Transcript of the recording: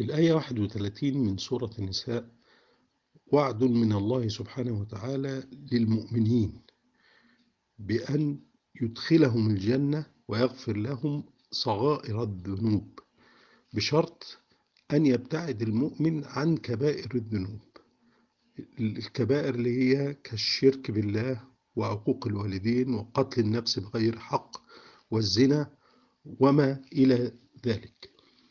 الآية 31 من سورة النساء وعد من الله سبحانه وتعالى للمؤمنين بأن يدخلهم الجنة ويغفر لهم صغائر الذنوب بشرط أن يبتعد المؤمن عن كبائر الذنوب. الكبائر اللي هي كالشرك بالله وعقوق الوالدين وقتل النفس بغير حق والزنا وما إلى ذلك.